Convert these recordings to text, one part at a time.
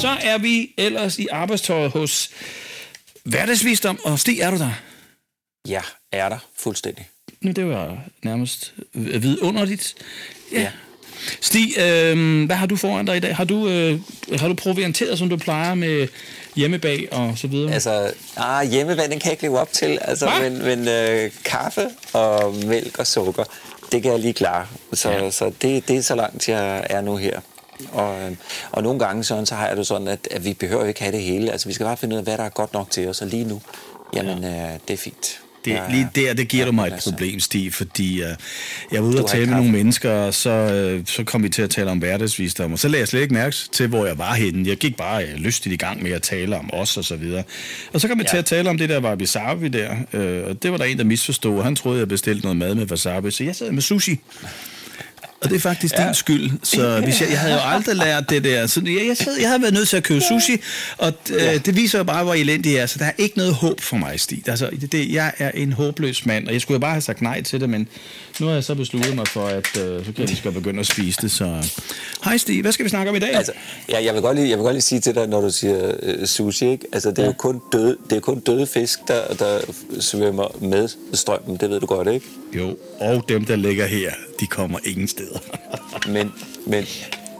Så er vi ellers i arbejdstøjet hos Hverdagsvisdom, og Stig, er du der? Ja, er der fuldstændig. Nu, det var nærmest vidunderligt. Ja. Stig, øh, hvad har du foran dig i dag? Har du, øh, har du provianteret, som du plejer med hjemmebag og så videre? Altså, ah, hjemmevand, den kan jeg ikke leve op til. Altså, Hva? men men øh, kaffe og mælk og sukker, det kan jeg lige klare. Så, Ja. ja. så det, det er så langt, jeg er nu her. Og, øh, og nogle gange sådan, så har jeg det sådan, at, at vi behøver ikke have det hele. Altså, vi skal bare finde ud af, hvad der er godt nok til os. Og lige nu, jamen, øh, det er fint. Det, er- lige der, det giver jeg du mig et ja. problem, Stig, fordi uh, jeg var ude og tale med nogle mennesker, og så, uh, så kom vi til at tale om hverdagsvisdom, og så lagde jeg slet ikke mærke til, hvor jeg var henne. Jeg gik bare uh, lystigt i gang med at tale om os og så videre. Og så kom vi Ja. til at tale om det der wasabi der, uh, og det var der en, der misforstod, han troede, jeg bestilte noget mad med wasabi, så jeg sad med sushi. Og det er faktisk ja. din skyld. Så hvis jeg, jeg havde jo aldrig lært det der. Så jeg, jeg, sad, jeg havde været nødt til at købe sushi, og øh, det viser jo bare, hvor elendig jeg er. Så der er ikke noget håb for mig, Stig. Altså, det, det, jeg er en håbløs mand, og jeg skulle jo bare have sagt nej til det, men nu har jeg så besluttet mig for, at øh, så kan lige skal begynde at spise det. Så hej Stig, hvad skal vi snakke om i dag? Altså, ja, jeg, vil godt lige, jeg vil godt lige sige til dig, når du siger øh, sushi, ikke? Altså, det er ja. jo kun døde, det er kun døde fisk, der, der svømmer med strømmen. Det ved du godt, ikke? Jo, og dem, der ligger her, de kommer ingen steder. Men, men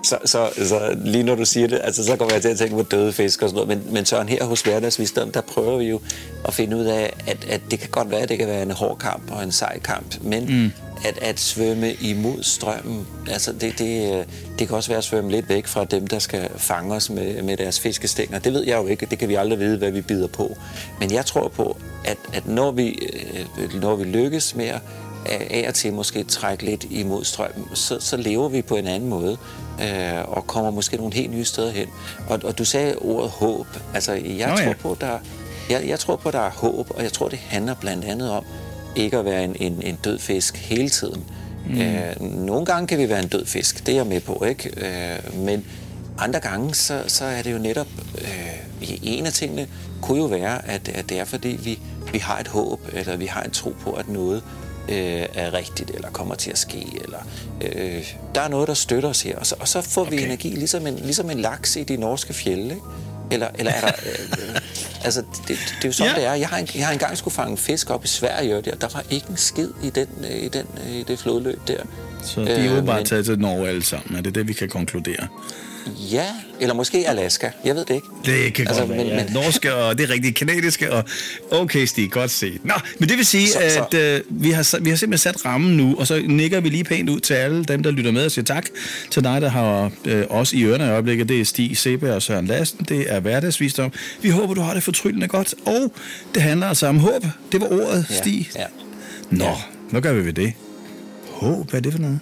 så, så, så lige når du siger det, altså, så kommer jeg til at tænke på døde fisk og sådan noget. Men, men Søren, her hos Hverdagsvisdom, der prøver vi jo at finde ud af, at, at det kan godt være, at det kan være en hård kamp og en sej kamp, men mm. At, at svømme imod strømmen, altså det, det, øh, det kan også være at svømme lidt væk fra dem, der skal fange os med, med deres fiskestænger. Det ved jeg jo ikke, det kan vi aldrig vide, hvad vi bider på. Men jeg tror på, at, at når, vi, øh, når vi lykkes med at af af og til måske trække lidt imod strømmen, så, så lever vi på en anden måde øh, og kommer måske nogle helt nye steder hen. Og, og du sagde ordet håb. Altså, jeg Nå tror ja. på, der, jeg, jeg tror på, der er håb, og jeg tror, det handler blandt andet om ikke at være en, en, en død fisk hele tiden. Mm. Øh, nogle gange kan vi være en død fisk, det er jeg med på, ikke? Øh, men andre gange, så, så er det jo netop, øh, en af tingene kunne jo være, at, at det er fordi, vi, vi har et håb, eller vi har en tro på, at noget øh, er rigtigt, eller kommer til at ske, eller øh, der er noget, der støtter os her. Og så, og så får okay. vi energi, ligesom en, ligesom en laks i de norske fjelde, ikke? Eller, eller er der... Øh, øh, altså, det, det, det er jo sådan, Ja. det er. Jeg har, en, jeg har engang skulle fange fisk op i Sverige, og der, var ikke en skid i, den, øh, i, den, øh, i det flodløb der. Så de er jo bare men- taget til Norge alle sammen. Er det det, vi kan konkludere? Ja, eller måske Alaska. Jeg ved det ikke. Det kan Altså, godt være, men- ja. men- Norske, og det rigtigt kanadiske, og okay, Stig, godt set. Nå, men det vil sige, Så- at så- øh, vi, har, vi har simpelthen sat rammen nu, og så nikker vi lige pænt ud til alle dem, der lytter med og siger tak til dig, der har øh, os i ørerne i øjeblikket. Det er Stig Sebe og Søren Lassen. Det er hverdagsvisdom. Vi håber, du har det fortryllende godt, og det handler altså om håb. Det var ordet, Ja, Stig. ja. Nå, Ja. hvad gør vi ved det? Håb, hvad er det for noget?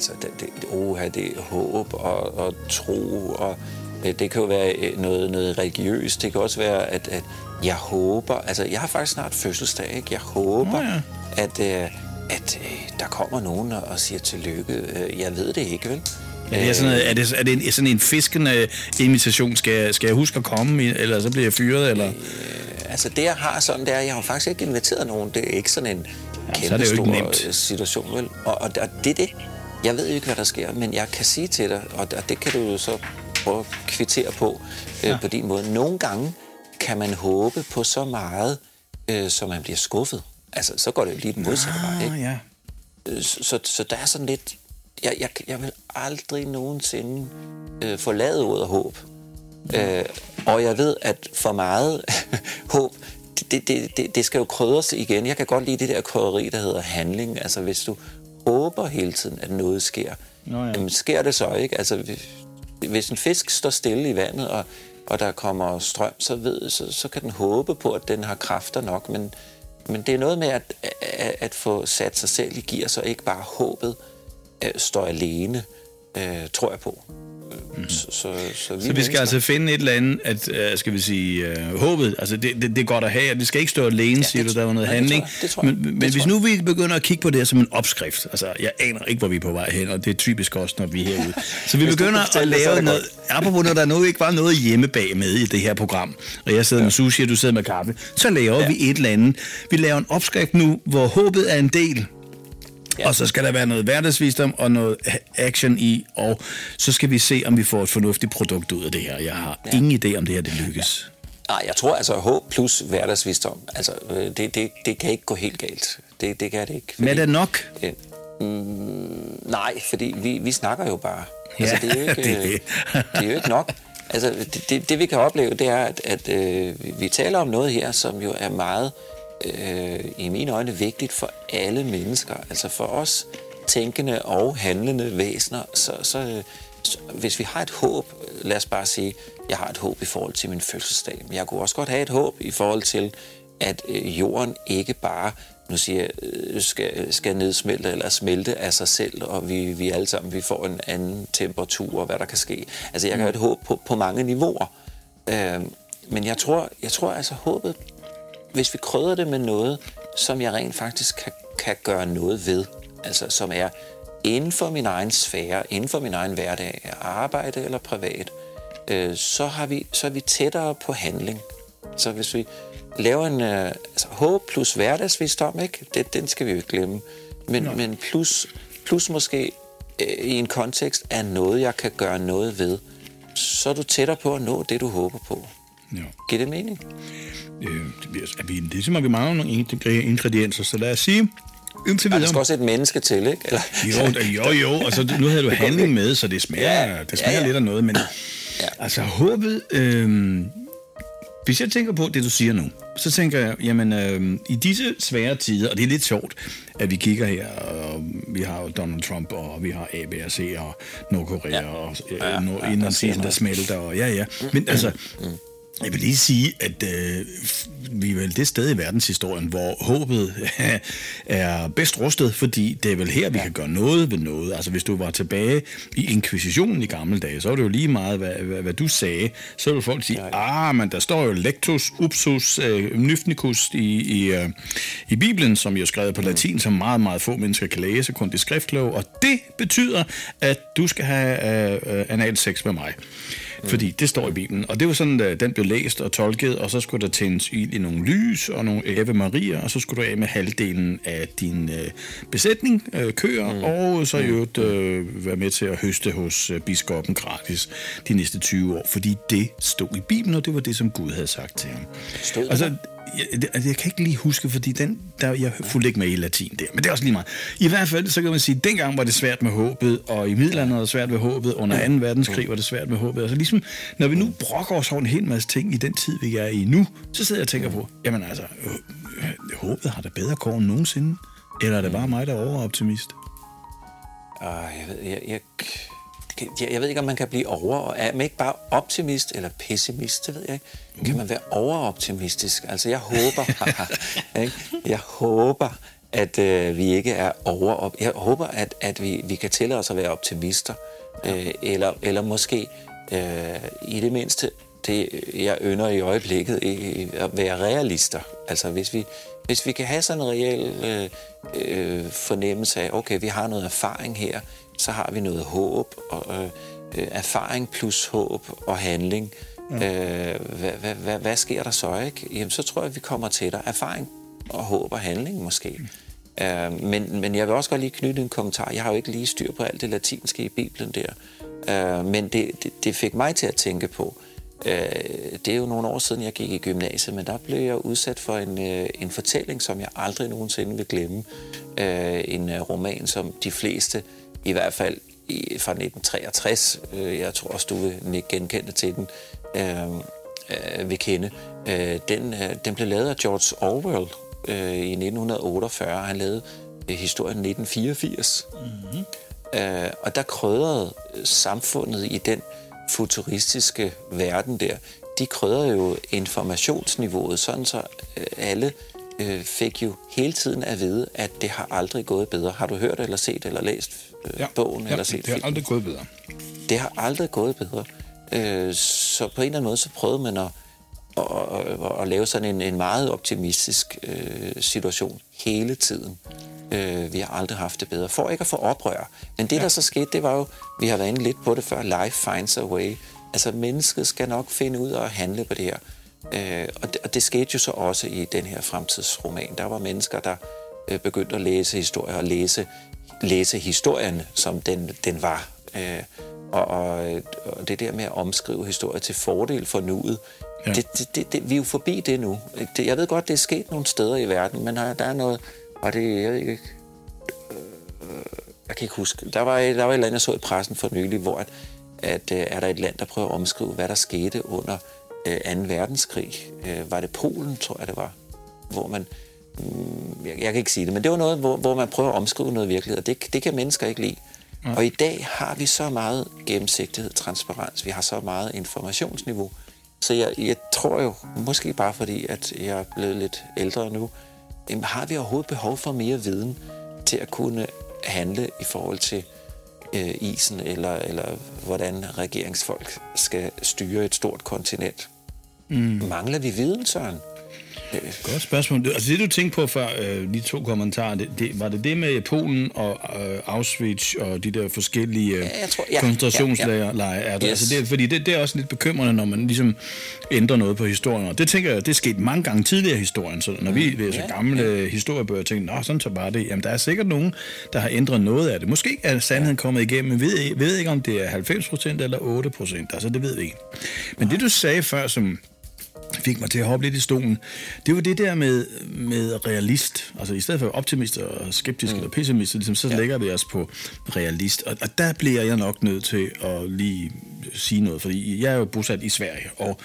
Altså, det, det, oha, det er håb og, og tro, og øh, det kan jo være øh, noget, noget religiøst. Det kan også være, at, at jeg håber... Altså, jeg har faktisk snart fødselsdag, ikke? Jeg håber, Nå ja. at, øh, at øh, der kommer nogen og, og siger tillykke. Øh, Jeg ved det ikke, vel? Er det, sådan, noget, er det, er det sådan en fiskende invitation? Skal, jeg- skal jeg huske at komme, eller så bliver jeg fyret? Eller? Altså det, jeg har sådan, det er, jeg har faktisk ikke inviteret nogen. Det er ikke sådan en Ja, så er kæmpe det jo ikke nemt. øh, situation, vel? Og, og, og det er det. Jeg ved ikke, hvad der sker, men jeg kan sige til dig, og, det kan du jo så prøve at kvittere på øh, Ja. på din måde. Nogle gange kan man håbe på så meget, øh, så man bliver skuffet. Altså, så går det jo lige den modsatte vej, ikke? Ah, ja. Øh, så, så der er sådan lidt... Jeg, jeg, jeg vil aldrig nogensinde øh, forlade ordet håb. Øh, og jeg ved, at for meget håb, det, det, det, det skal jo krydres igen. Jeg kan godt lide det der krydderi, der hedder handling. Altså hvis du håber hele tiden, at noget sker, Nå ja. jamen sker det så ikke? Altså hvis- en fisk står stille i vandet, og, og der kommer strøm, så, ved, så, så kan den håbe på, at den har kræfter nok, men, men det er noget med at, at, at få sat sig selv i gear, så ikke bare håbet øh, står alene, øh, tror jeg på. Mm. Så, så, så, vi, Så vi skal altså finde et eller andet, at, uh, skal vi sige, uh, håbet, altså det, det, det er godt at have, og det skal ikke stå alene, ja, siger det- du, der var noget det handling. tror jeg, det. Men, men Det hvis nu vi begynder at kigge på det her som en opskrift, altså jeg aner ikke, hvor vi er på vej hen, og det er typisk også, når vi er herude. Så vi begynder at det, lave det noget, apropos når der nu ikke var noget hjemmebag med i det her program, og jeg sidder med sushi, og du sidder med kaffe, så laver ja. vi et eller andet. Vi laver en opskrift nu, hvor håbet er en del, Ja. Og så skal der være noget hverdagsvisdom og noget action i, og så skal vi se, om vi får et fornuftigt produkt ud af det her. Jeg har ja. ingen idé, om det her det lykkes. Ja. Nej, jeg tror altså håb plus hverdagsvisdom, altså øh, det, det, det kan ikke gå helt galt. Det, det kan det ikke. Fordi, Men er det nok? Øh, mm, nej, fordi vi, vi snakker jo bare. Ja, altså, det, er jo ikke, det, det. det er jo ikke nok. Altså, det, det, det vi kan opleve, det er, at, at øh, vi taler om noget her, som jo er meget, øh, i mine øjne, vigtigt for alle mennesker. Altså for os tænkende og handlende væsener, så, så, så hvis vi har et håb, lad os bare sige, jeg har et håb i forhold til min fødselsdag, men jeg kunne også godt have et håb i forhold til, at øh, jorden ikke bare nu siger jeg, øh, skal, skal nedsmelte eller smelte af sig selv, og vi, vi alle sammen vi får en anden temperatur, og hvad der kan ske. Altså, jeg kan have et håb på, på mange niveauer. Øh, men jeg tror, jeg tror altså, håbet, hvis vi krydder det med noget, som jeg rent faktisk kan, kan gøre noget ved, altså som er inden for min egen sfære, inden for min egen hverdag, arbejde eller privat, øh, så, har vi, så er vi tættere på handling. Så hvis vi, laver en uh, altså, håb plus hverdagsvisdom, ikke? Det, den skal vi jo ikke glemme. Men, men plus, plus måske uh, i en kontekst af noget, jeg kan gøre noget ved, så er du tættere på at nå det, du håber på. Ja. Giver det mening? Øh, er vi, det er simpelthen, vi mangler nogle ingredienser, så lad os sige, Indtil videre. Der skal også et menneske til, ikke? Eller? Jo, jo, jo. Altså, nu havde du handling med, så det smager, ja, det smager ja, ja. lidt af noget. Men ja. altså, håbet... Øh, hvis jeg tænker på det, du siger nu, så tænker jeg, jamen øh, i disse svære tider, og det er lidt sjovt, at vi kigger her, og vi har jo Donald Trump, og vi har ABRC og Nordkorea, ja. og øh, ja, ja, ja, der smelter, og ja, ja. Men altså, mm. Jeg vil lige sige, at øh, vi er vel det sted i verdenshistorien, hvor håbet er bedst rustet, fordi det er vel her, vi ja. kan gøre noget ved noget. Altså hvis du var tilbage i inkvisitionen i gamle dage, så var det jo lige meget, hvad, hvad, hvad du sagde. Så ville folk sige, ah, men der står jo lectus, upsus, øh, nyfnicus i, i, øh, i Bibelen, som jo er skrevet på mm. latin, som meget, meget få mennesker kan læse, kun det skriftlov, og det betyder, at du skal have øh, øh, analsex med mig. Fordi det står i Bibelen. Og det var sådan, at den blev læst og tolket, og så skulle der tændes ild i nogle lys og nogle Ave Maria, og så skulle du af med halvdelen af din øh, besætning, øh, køer, mm. og så i mm. øvrigt øh, være med til at høste hos øh, biskoppen gratis de næste 20 år. Fordi det stod i Bibelen, og det var det, som Gud havde sagt til ham. Stod altså, jeg, jeg, altså, jeg kan ikke lige huske, fordi den, der, jeg fulgte ikke med i latin der, men det er også lige meget. I hvert fald, så kan man sige, at dengang var det svært med håbet, og i middelalderen var det svært med håbet, under 2. verdenskrig var det svært med håbet. Altså ligesom, når vi nu brokker os over en hel masse ting i den tid, vi er i nu, så sidder jeg og tænker på, jamen altså, øh, håbet har da bedre kår end nogensinde, eller er det bare mig, der er overoptimist? Uh, jeg, ved, jeg, jeg, jeg, jeg ved ikke, om man kan blive over... Er man ikke bare optimist eller pessimist? Det ved jeg ikke. Mm. Kan man være overoptimistisk? Altså, jeg håber... ikke? jeg håber, at øh, vi ikke er over... Jeg håber, at, at vi, vi kan tillade os at være optimister. Øh, eller, eller måske øh, i det mindste det, jeg ønsker i øjeblikket, at være realister. Altså, hvis vi, hvis vi kan have sådan en reel øh, øh, fornemmelse af, okay, vi har noget erfaring her, så har vi noget håb, og øh, øh, erfaring plus håb og handling. Ja. Øh, hvad, hvad, hvad, hvad sker der så, ikke? Jamen, så tror jeg, vi kommer til dig. Erfaring og håb og handling måske. Mm. Øh, men, men jeg vil også godt lige knytte en kommentar. Jeg har jo ikke lige styr på alt det latinske i Bibelen der. Øh, men det, det, det fik mig til at tænke på, øh, det er jo nogle år siden, jeg gik i gymnasiet, men der blev jeg udsat for en, øh, en fortælling, som jeg aldrig nogensinde vil glemme. Øh, en øh, roman, som de fleste i hvert fald i, fra 1963, øh, jeg tror også, du vil genkende til den, øh, øh, vil kende. Øh, den, øh, den blev lavet af George Orwell øh, i 1948. Han lavede øh, historien 1984. Mm-hmm. Øh, og der krødrede samfundet i den futuristiske verden der, de krødrede jo informationsniveauet, sådan så øh, alle øh, fik jo hele tiden at vide, at det har aldrig gået bedre. Har du hørt eller set eller læst øh, ja, bogen ja, eller set det har aldrig gået bedre. Det har aldrig gået bedre. Øh, så på en eller anden måde, så prøvede man at, at, at, at lave sådan en, en meget optimistisk øh, situation hele tiden. Øh, vi har aldrig haft det bedre. For ikke at få oprør. Men det, ja. der så skete, det var jo, vi har været inde lidt på det før, life finds a way. Altså, mennesket skal nok finde ud af at handle på det her. Øh, og, det, og det skete jo så også i den her fremtidsroman. Der var mennesker, der øh, begyndte at læse historie og læse, læse historien, som den, den var. Øh, og, og, og det der med at omskrive historie til fordel for nuet, ja. det, det, det, det, vi er jo forbi det nu. Det, jeg ved godt, det er sket nogle steder i verden, men der er noget, og det, jeg ved ikke, øh, jeg kan ikke huske, der var, der var et eller andet, jeg så i pressen for nylig, hvor at, at, øh, er der et land, der prøver at omskrive, hvad der skete under øh, 2. verdenskrig. Øh, var det Polen, tror jeg det var, hvor man, jeg, jeg kan ikke sige det, men det var noget, hvor, hvor man prøver at omskrive noget virkelighed, og det, det kan mennesker ikke lide. Ja. Og i dag har vi så meget gennemsigtighed, transparens, vi har så meget informationsniveau, så jeg, jeg tror jo, måske bare fordi, at jeg er blevet lidt ældre nu, jamen, har vi overhovedet behov for mere viden til at kunne handle i forhold til øh, isen, eller, eller hvordan regeringsfolk skal styre et stort kontinent? Mm. Mangler vi viden, Søren? Godt spørgsmål. Altså det, du tænkte på før, øh, de to kommentarer, det, det, var det det med Polen og øh, Auschwitz og de der forskellige øh, ja, tror, ja, koncentrationslejre? Ja, ja. Yes. Altså det, fordi det, det er også lidt bekymrende, når man ligesom ændrer noget på historien. Og det tænker jeg, det er sket mange gange tidligere i historien. Så når mm, vi læser ja, gamle ja. historiebøger, tænker nå, sådan så bare det. Jamen, der er sikkert nogen, der har ændret noget af det. Måske er sandheden kommet igennem, men vi ved, ved ikke, om det er 90% eller 8% Altså, det ved vi ikke. Men ja. det, du sagde før, som fik mig til at hoppe lidt i stolen, det var det der med, med realist. Altså i stedet for optimist og skeptisk mm. eller pessimist, ligesom, så ja. lægger vi os på realist. Og, og der bliver jeg nok nødt til at lige sige noget, fordi jeg er jo bosat i Sverige, og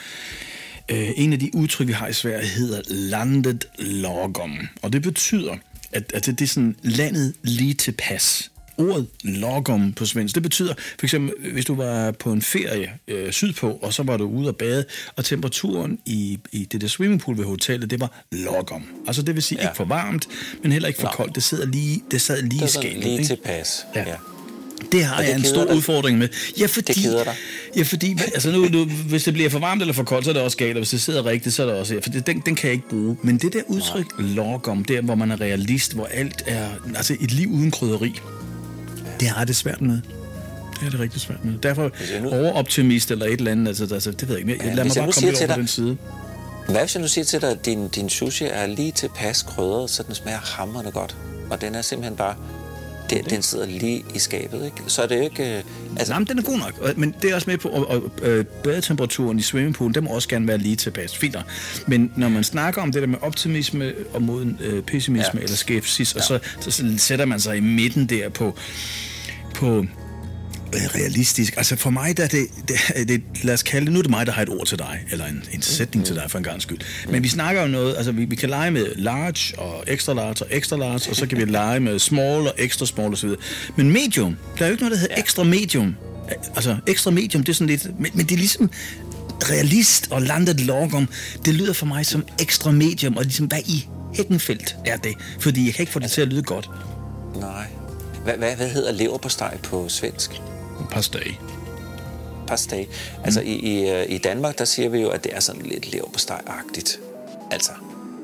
øh, en af de udtryk, vi har i Sverige, hedder landet lagom. Og det betyder, at, at det, det er sådan landet lige tilpas ordet logum på svensk, det betyder for eksempel, hvis du var på en ferie øh, sydpå, og så var du ude at bade, og temperaturen i, i det der swimmingpool ved hotellet, det var logum. Altså det vil sige ja. ikke for varmt, men heller ikke for Nå. koldt. Det, sidder lige, det sad lige det i skabet. lige tilpas. Ja. ja. Det har det jeg en stor dig. udfordring med. Ja, fordi, det keder dig. Ja, fordi altså nu, nu, hvis det bliver for varmt eller for koldt, så er det også galt, og hvis det sidder rigtigt, så er det også... For det, den, den kan jeg ikke bruge. Men det der udtryk, logom, der hvor man er realist, hvor alt er... Altså et liv uden krydderi, det har det svært med. Det er det rigtig svært med. Derfor nu... overoptimist eller et eller andet, altså, altså det ved jeg ikke. Jeg, lad mig bare komme over på den side. Hvad hvis jeg nu siger til dig, at din, din sushi er lige tilpas krydret, så den smager hammerende godt, og den er simpelthen bare det, den sidder lige i skabet, ikke? Så er det jo ikke... Øh, altså... Jamen, den er god nok, men det er også med på, og, og øh, badetemperaturen i swimmingpoolen, den må også gerne være lige tilpas. Fint Men når man snakker om det der med optimisme og mod øh, pessimisme ja. eller skepsis, ja. og så, så, så sætter man sig i midten der på, på realistisk. Altså for mig, der det, det, det, lad os kalde det, nu er det mig, der har et ord til dig, eller en, en sætning mm. til dig for en gang skyld. Men vi snakker jo noget, altså vi, vi kan lege med large og extra large og extra large, og så kan vi lege med small og extra small osv. Men medium, der er jo ikke noget, der hedder ekstra medium. Altså ekstra medium, det er sådan lidt, men, men det er ligesom realist og landet logom, det lyder for mig som ekstra medium, og ligesom hvad i hækkenfelt er det? Fordi jeg kan ikke få det til at lyde godt. Nej. Hvad, hvad, hvad hedder lever på steg på svensk? Pastej. Pastej. Altså mm. i, i, øh, i Danmark, der siger vi jo, at det er sådan lidt leverpostej-agtigt. Altså.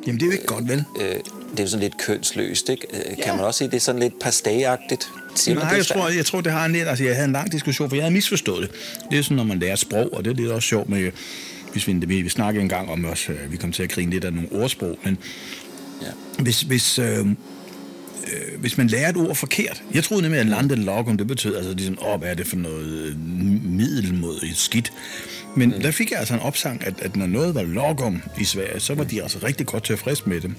Jamen det er jo ikke godt, vel? Øh, det er jo sådan lidt kønsløst, ikke? Øh, ja. Kan man også sige, at det er sådan lidt pastej-agtigt? Siger Nej, det jeg tror, jeg tror, det har en lidt... Altså, jeg havde en lang diskussion, for jeg havde misforstået det. Det er sådan, når man lærer sprog, og det er lidt også sjovt med... Hvis vi, vi, vi snakker en gang om også, vi kom til at grine lidt af nogle ordsprog, men ja. hvis, hvis, øh, øh, hvis man lærer et ord forkert. Jeg troede nemlig, at lande logum, det betød altså ligesom, åh, hvad er det for noget øh, middel mod et skidt. Men mm. der fik jeg altså en opsang, at, at når noget var logum i Sverige, så var de altså rigtig godt tilfreds med det.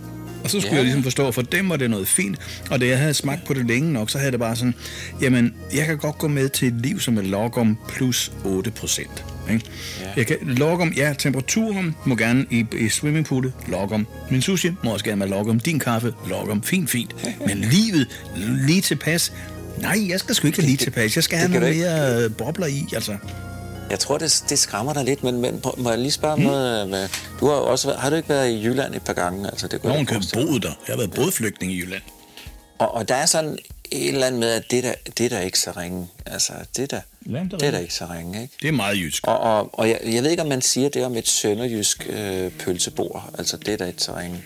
Og så skulle ja. jeg ligesom forstå, for dem var det noget fint, og da jeg havde smagt på det længe nok, så havde det bare sådan, jamen, jeg kan godt gå med til et liv, som er logum plus 8 procent. Ikke? Ja. Jeg kan logge om, ja, temperaturen må gerne i, i swimmingpoolet, logge om. Min sushi må også gerne være logge om. Din kaffe, logge om. Fint, fint. Men livet, lige tilpas. Nej, jeg skal sgu ikke have lige tilpas. Jeg skal have noget mere bobler i, altså. Jeg tror, det, det skræmmer dig lidt, men, men må jeg lige spørge hmm. noget? Med, du har, også, har du ikke været i Jylland et par gange? Altså, det Nogen kan boet der. Jeg har været bådflygtning i Jylland. Og, og der er sådan et eller andet med, at det der, det der ikke så ringe. Altså, det der, Jamen, det, er det er der ikke så ringe, ikke? Det er meget jysk. Og, og, og jeg, jeg ved ikke, om man siger det om et sønderjysk øh, pølsebord. Altså, det er der ikke så ringe.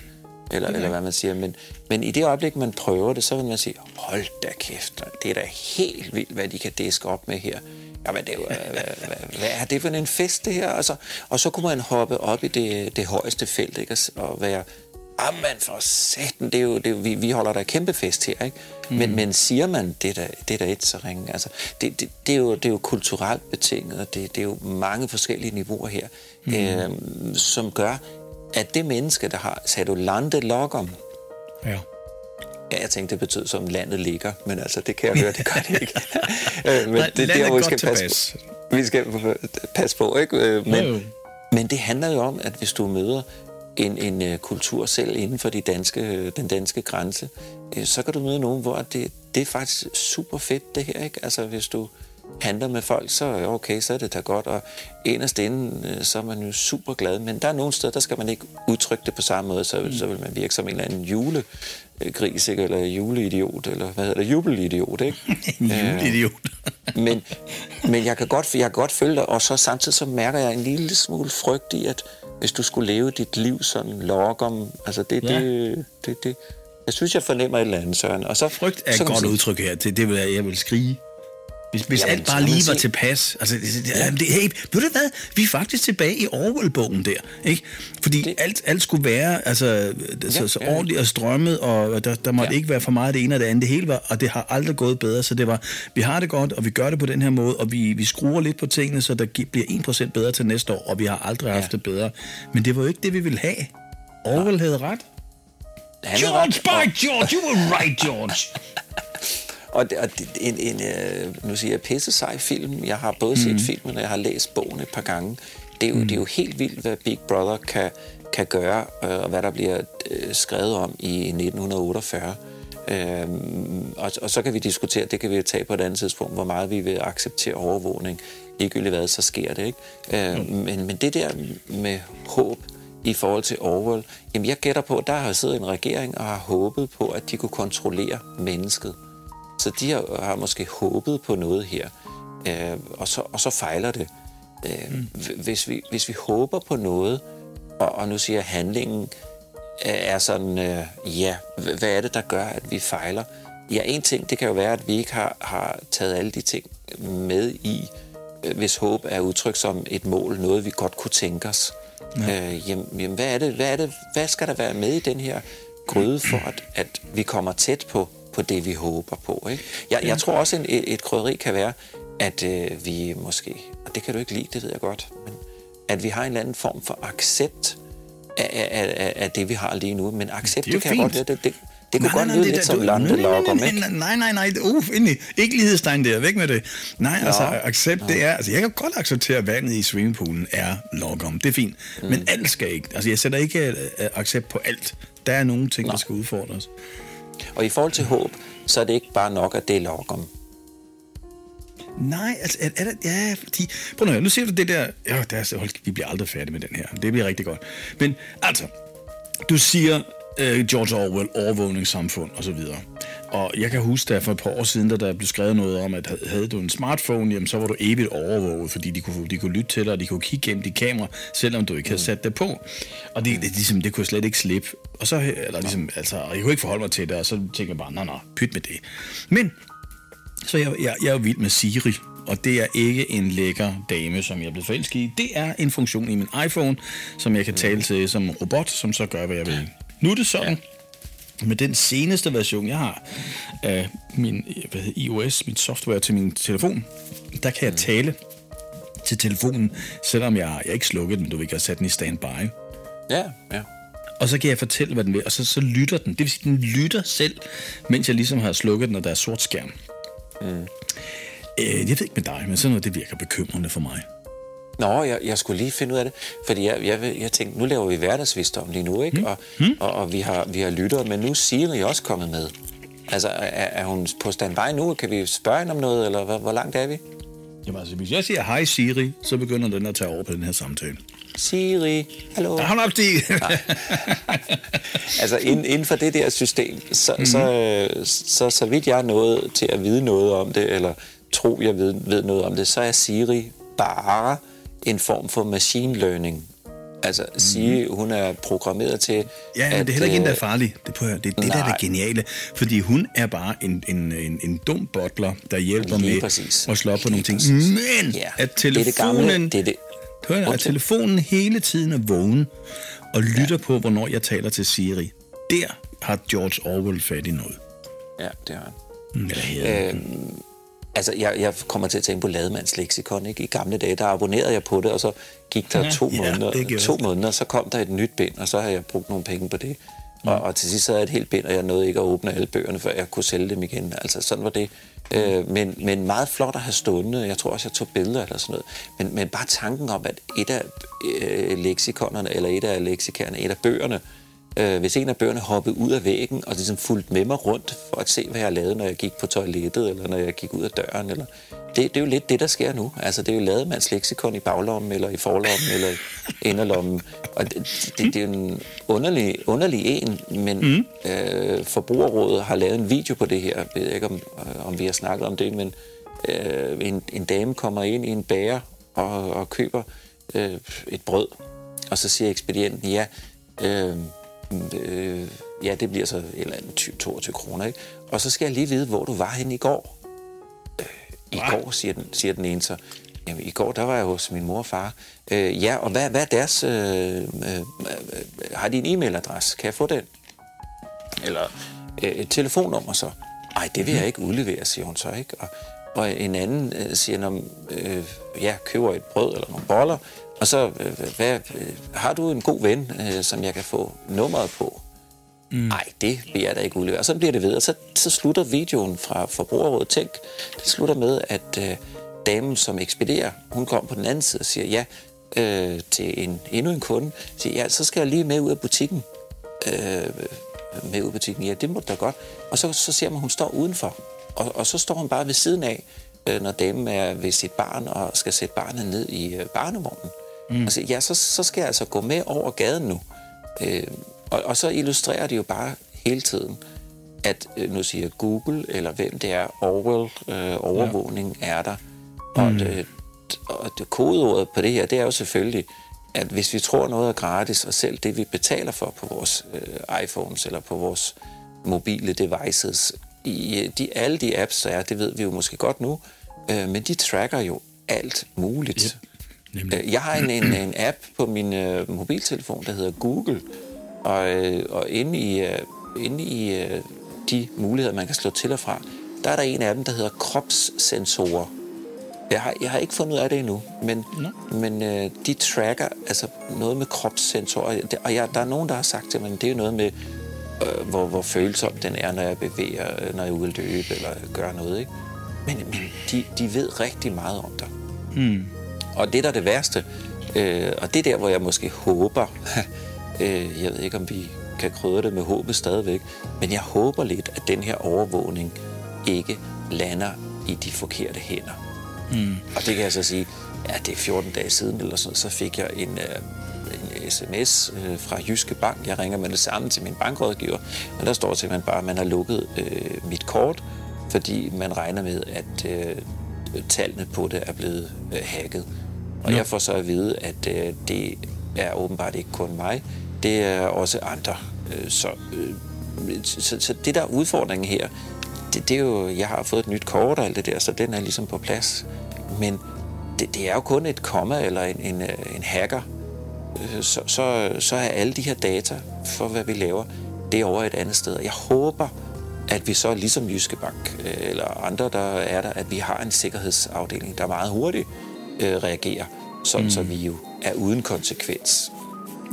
Eller, okay. eller hvad man siger. Men, men i det øjeblik, man prøver det, så vil man sige, hold da kæft, det er da helt vildt, hvad de kan diske op med her. Jamen, det er jo, hvad, hvad, hvad er det for en fest, det her? Altså, og så kunne man hoppe op i det, det højeste felt, ikke? Og være Jamen for satan, det er jo, det er, vi, vi holder der kæmpe fest her, ikke? Men, men siger man, det er da, det er da et så ringe. Altså, det, det, det, er jo, det er jo kulturelt betinget, og det, det er jo mange forskellige niveauer her, mm. øh, som gør, at det menneske, der har, sagde du lande logom, Ja. Ja, jeg tænkte, det betød som landet ligger, men altså, det kan jeg høre, det gør det ikke. Øh, men Nej, det er landet der, er hvor vi skal passe tilpas. på. Vi skal passe på, ikke? Øh, Men, Jo, jo. men det handler jo om, at hvis du møder en, en øh, kultur selv inden for de danske, øh, den danske grænse, øh, så kan du møde nogen, hvor det, det er faktisk super fedt, det her, ikke? Altså, hvis du handler med folk, så okay, så er det da godt, og inderst inde, øh, så er man jo super glad, men der er nogle steder, der skal man ikke udtrykke det på samme måde, så, så vil man virke som en eller anden julegris, ikke? eller juleidiot, eller hvad hedder det, jubelidiot, ikke? En juleidiot. men, men jeg kan, godt, jeg kan godt følge dig, og så samtidig så mærker jeg en lille smule frygt i, at hvis du skulle leve dit liv sådan logom, altså det, Ja. det, det, det, jeg synes, jeg fornemmer et eller andet, Søren. Og så, Frygt er så et godt sige- udtryk her. Det, det vil jeg, jeg vil skrige. Hvis, hvis Jamen, alt bare lige var tilpas. Altså, det, det, ja. det, hey, ved du hvad? Vi er faktisk tilbage i Orwell-bogen der. Ikke? Fordi det... Alt, alt skulle være altså, så, så ja, ja. ordentligt og strømmet, og der, der måtte Ja. ikke være for meget det ene og det andet. Det hele var, og det har aldrig gået bedre. Så det var, vi har det godt, og vi gør det på den her måde, og vi, vi skruer lidt på tingene, så der bliver 1% bedre til næste år, og vi har aldrig haft Ja. det bedre. Men det var jo ikke det, vi ville have. Orwell havde ret. George, by George, you were right, George. Og, og en, en øh, nu siger jeg, pisse sej film. Jeg har både set filmen, og jeg har læst bogen et par gange. Det er jo, mm. det er jo helt vildt, hvad Big Brother kan, kan gøre, øh, og hvad der bliver øh, skrevet om i 1948. Øhm, og, og så kan vi diskutere, det kan vi tage på et andet tidspunkt, hvor meget vi vil acceptere overvågning. Ligegyldigt hvad, så sker det, ikke? Øh, men, men det der med håb i forhold til Orwell, jamen jeg gætter på, at der har siddet en regering og har håbet på, at de kunne kontrollere mennesket. Så de har, har måske håbet på noget her, øh, og, så, og så fejler det. Øh, mm. hvis, vi, hvis vi håber på noget, og, og nu siger handlingen er, er sådan, øh, ja, hvad er det, der gør, at vi fejler? Ja, en ting, det kan jo være, at vi ikke har, har taget alle de ting med i, øh, hvis håb er udtrykt som et mål, noget vi godt kunne tænke os. Ja. Øh, jamen, jamen, hvad er det, hvad er det, hvad skal der være med i den her gryde for, at, at vi kommer tæt på, på det, vi håber på. Ikke? Jeg, jeg tror også, en, et, krydderi kan være, at øh, vi måske, og det kan du ikke lide, det ved jeg godt, men at vi har en eller anden form for accept af, af, af, af det, vi har lige nu. Men accept, Det det, kan jeg godt fint. lide. Det, det, det kunne Nej, godt nej, lyde det lidt der- som nej, ikke? nej, nej, nej, uh, endelig. Ikke lighedstegn der, væk med det. Nej, altså, Nå. accept, det er, altså, jeg kan godt acceptere, at vandet i swimmingpoolen er logom. Det er fint. Mm. Men alt skal ikke. Altså, jeg sætter ikke uh, accept på alt. Der er nogle ting, der skal udfordres. Og i forhold til håb, så er det ikke bare nok, at det er logom. Nej, altså, er, er der, ja, fordi... Prøv nu nu ser du det der... Ja, der er, altså, hold, vi bliver aldrig færdige med den her. Det bliver rigtig godt. Men altså, du siger øh, George Orwell, overvågningssamfund og så videre. Og jeg kan huske, der for et par år siden, da der blev skrevet noget om, at havde- du en smartphone, jamen, så var du evigt overvåget, fordi de kunne, de kunne lytte til dig, og de kunne kigge gennem dit kamera, selvom du ikke havde sat det på. Og det, det, ligesom, det kunne jeg slet ikke slippe. Og så, eller ligesom, altså, jeg kunne ikke forholde mig til det, og så tænkte jeg bare, nej, nej, pyt med det. Men så jeg, jeg, jeg er jo vild med Siri, og det er ikke en lækker dame, som jeg er blevet forelsket i. Det er en funktion i min iPhone, som jeg kan tale til som robot, som så gør, hvad jeg vil. Nu er det sådan, med den seneste version, jeg har af min hvad hedder, iOS, mit software til min telefon, der kan jeg tale til telefonen, selvom jeg, jeg ikke slukket den, du ikke har sat den i standby. Ja, ja. Og så kan jeg fortælle, hvad den vil, og så, så lytter den. Det vil sige, den lytter selv, mens jeg ligesom har slukket den, og der er sort skærm. Mm. Øh, jeg ved ikke med dig, men sådan noget, det virker bekymrende for mig. Nå, jeg, jeg skulle lige finde ud af det, fordi jeg, jeg, jeg tænkte, nu laver vi hverdagsvisdom lige nu, ikke? Og, mm. og, og vi, har, vi har lyttere, men nu er Siri også kommet med. Altså, er, er hun på standby nu? Kan vi spørge hende om noget, eller hvor, hvor langt er vi? Jamen altså, hvis jeg siger hej Siri, så begynder den at tage over på den her samtale. Siri, hallo? Hold op, Stig! Altså inden, inden for det der system, så, mm-hmm. så, så, så vidt jeg er nået til at vide noget om det, eller tro, jeg ved, ved noget om det, så er Siri bare en form for machine learning. Altså Siri, hun er programmeret til... Ja, men det er heller ikke en, der er øh, farlig. Det, prøv at, høre, det er det, der er det geniale. Fordi hun er bare en, en, en, en dum butler, der hjælper Lige med præcis. at slå op på nogle ting. præcis. Men Ja, at det er det gamle- telefonen... det er det- Hør, at telefonen hele tiden er vågen. og lytter ja. på, hvornår jeg taler til Siri. Der har George Orwell fat i noget. Ja, det har han. Mm, Eller her. Øhm, altså, jeg, jeg kommer til at tænke på Lademands leksikon. Ikke? I gamle dage, der abonnerede jeg på det, og så gik der to, ja, måneder, to måneder, så kom der et nyt bind, og så har jeg brugt nogle penge på det. Og, og til sidst så havde jeg et helt bind, og jeg nåede ikke at åbne alle bøgerne, før jeg kunne sælge dem igen. Altså, sådan var det. Øh, men, men meget flot at have stående. Jeg tror også, jeg tog billeder eller sådan noget. Men, men bare tanken om, at et af øh, leksikonerne, eller et af leksikerne, et af bøgerne, øh, hvis en af bøgerne hoppede ud af væggen og ligesom fulgte med mig rundt for at se, hvad jeg lavede, når jeg gik på toilettet, eller når jeg gik ud af døren. Eller... Det, det er jo lidt det, der sker nu. Altså, det er jo lademands leksikon i baglommen, eller i forlommen, eller i inderlommen. Og det, det, det er jo en underlig, underlig en, men mm. øh, Forbrugerrådet har lavet en video på det her. Jeg ved ikke, om, øh, om vi har snakket om det, men øh, en, en dame kommer ind i en bager og, og køber øh, et brød, og så siger ekspedienten, ja, øh, øh, ja, det bliver så et eller andet 20, 22 kroner, ikke? Og så skal jeg lige vide, hvor du var henne i går. Øh, I Hva? går, siger den, siger den ene så. Jamen, i går, der var jeg hos min mor og far. Øh, ja, og hvad, hvad er deres... Øh, øh, øh, har de en e-mailadresse? Kan jeg få den? Eller øh, et telefonnummer så? Nej, det vil jeg ikke udlevere, siger hun så, ikke? Og, og en anden øh, siger, når, øh, ja, køber et brød eller nogle boller, og så, øh, hvad, øh, har du en god ven, øh, som jeg kan få nummeret på? Nej, mm. det vil jeg da ikke udlevere. Og så bliver det ved, og så, så slutter videoen fra Forbrugerrådet Tænk, det slutter med, at øh, damen, som ekspederer, hun kom på den anden side og siger ja øh, til en, endnu en kunde, siger, ja, så skal jeg lige med ud af butikken. Øh, med ud af butikken, ja, det må da godt. Og så, så ser man, at hun står udenfor, og, og så står hun bare ved siden af, øh, når damen er ved sit barn og skal sætte barnet ned i øh, barnevognen. Mm. Siger, ja, så, så skal jeg altså gå med over gaden nu. Øh, og, og så illustrerer det jo bare hele tiden, at øh, nu siger Google, eller hvem det er, Orwell, øh, overvågning ja. er der. Og, mm. det, og det kodeordet på det her, det er jo selvfølgelig, at hvis vi tror noget er gratis, og selv det vi betaler for på vores øh, iPhones eller på vores mobile devices, i øh, de, alle de apps, der er, det ved vi jo måske godt nu, øh, men de tracker jo alt muligt. Nemlig. Øh, Jeg har en, en, en app på min øh, mobiltelefon, der hedder Google, og, øh, og inde i, øh, inde i øh, de muligheder, man kan slå til og fra, der er der en af dem, der hedder kropssensorer. Jeg har, jeg har ikke fundet ud af det endnu, men, men øh, de tracker altså noget med kropssensorer. Og jeg, der er nogen, der har sagt til mig, at det er jo noget med, øh, hvor, hvor følsom den er, når jeg bevæger, øh, når jeg er ude at løbe eller gør noget. Ikke? Men, men de, de ved rigtig meget om dig. Hmm. Og det der er det værste, øh, og det er der, hvor jeg måske håber, øh, jeg ved ikke, om vi kan krydre det med håbet stadigvæk, men jeg håber lidt, at den her overvågning ikke lander i de forkerte hænder. Mm. Og det kan jeg så sige, ja, det er 14 dage siden, eller sådan, så fik jeg en, øh, en sms øh, fra Jyske Bank. Jeg ringer med det samme til min bankrådgiver, og der står simpelthen bare, at man har lukket øh, mit kort, fordi man regner med, at øh, tallene på det er blevet øh, hacket. Og Nå. jeg får så at vide, at øh, det er åbenbart ikke kun mig, det er også andre. Øh, så, øh, så, så det der er udfordringen her, det, det er jo, jeg har fået et nyt kort og alt det der, så den er ligesom på plads. Men det, det er jo kun et komma eller en, en, øh, en hacker, øh, så, så, så er alle de her data for, hvad vi laver, det er over et andet sted. Jeg håber, at vi så ligesom Jyske Bank øh, eller andre, der er der, at vi har en sikkerhedsafdeling, der meget hurtigt øh, reagerer, sådan mm. så vi jo er uden konsekvens.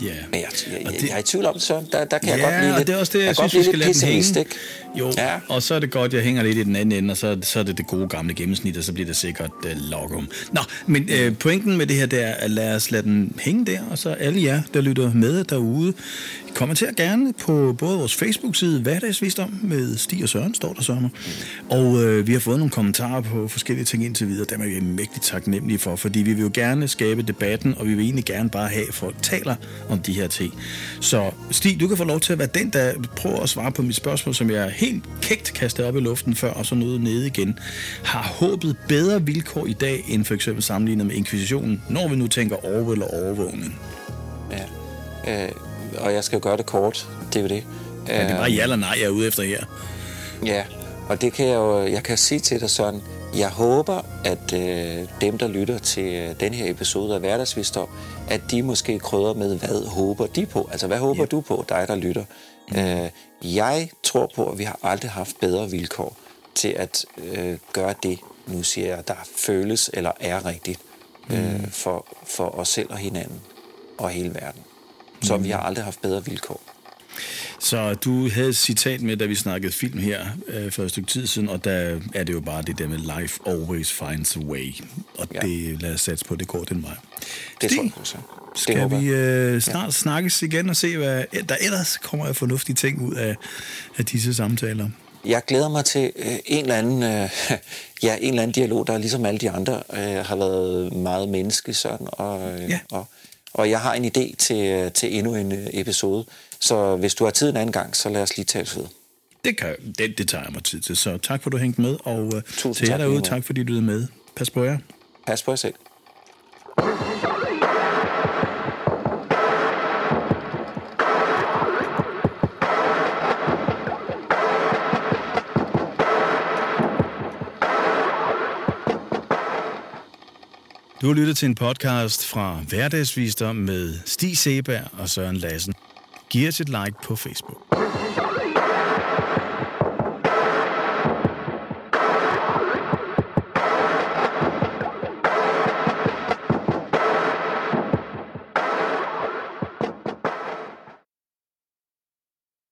Ja. Men jeg, jeg, jeg, det- jeg er i tvivl om det, Søren. Der, der kan ja, jeg godt blive lidt, det er også det, jeg, godt synes, vi skal lade den hænge. ikke? Jo, ja. Og så er det godt, jeg hænger lidt i den anden ende, og så, så er det det gode gamle gennemsnit, og så bliver det sikkert uh, logum. Nå, men uh, pointen med det her, det er, at lad os lade den hænge der, og så alle jer, der lytter med derude, kommenter gerne på både vores Facebook-side, Hverdagsvisdom, med Stig og Søren, står der Søren. Og uh, vi har fået nogle kommentarer på forskellige ting indtil videre, dem er vi mægtigt taknemmelige for, fordi vi vil jo gerne skabe debatten, og vi vil egentlig gerne bare have, at folk taler om de her ting. Så Stig, du kan få lov til at være den, der prøver at svare på mit spørgsmål, som jeg helt kægt kastede op i luften før, og så nåede nede igen. Har håbet bedre vilkår i dag, end for eksempel sammenlignet med inkvisitionen, når vi nu tænker Orwell og overvågning? Ja. Øh, og jeg skal jo gøre det kort. Det er jo det. Ja, det er bare ja eller nej, jeg er ude efter her. Ja, og det kan jeg jo, jeg kan sige til dig, Søren, jeg håber, at øh, dem, der lytter til øh, den her episode af Hverdagsvisdom, at de måske krydder med, hvad håber de på? Altså, hvad håber yep. du på, dig der lytter? Mm. Øh, jeg tror på, at vi har aldrig haft bedre vilkår til at øh, gøre det, nu siger jeg, der føles eller er rigtigt øh, mm. for, for os selv og hinanden og hele verden. Så mm. vi har aldrig haft bedre vilkår. Så du havde et citat med, da vi snakkede film her øh, for et stykke tid siden, og der er det jo bare det der med life always finds a way. Og ja. det lad os satse på, det går den vej. Det Stig, tror jeg også. Skal vi øh, snart ja. snakkes igen og se, hvad der ellers kommer af fornuftige ting ud af, af disse samtaler? Jeg glæder mig til øh, en, eller anden, øh, ja, en eller anden dialog, der ligesom alle de andre øh, har været meget menneske sådan, og, øh, ja. og, og jeg har en idé til, til endnu en øh, episode. Så hvis du har tid en anden gang, så lad os lige tale ved. Det, kan, det, det tager jeg mig tid til. Så tak for, at du hængte med, og uh, Tusind til jer derude, tak fordi du er med. Pas på jer. Pas på jer selv. Du har lyttet til en podcast fra Hverdagsvister med Stig Seberg og Søren Lassen. Giv os et like på Facebook.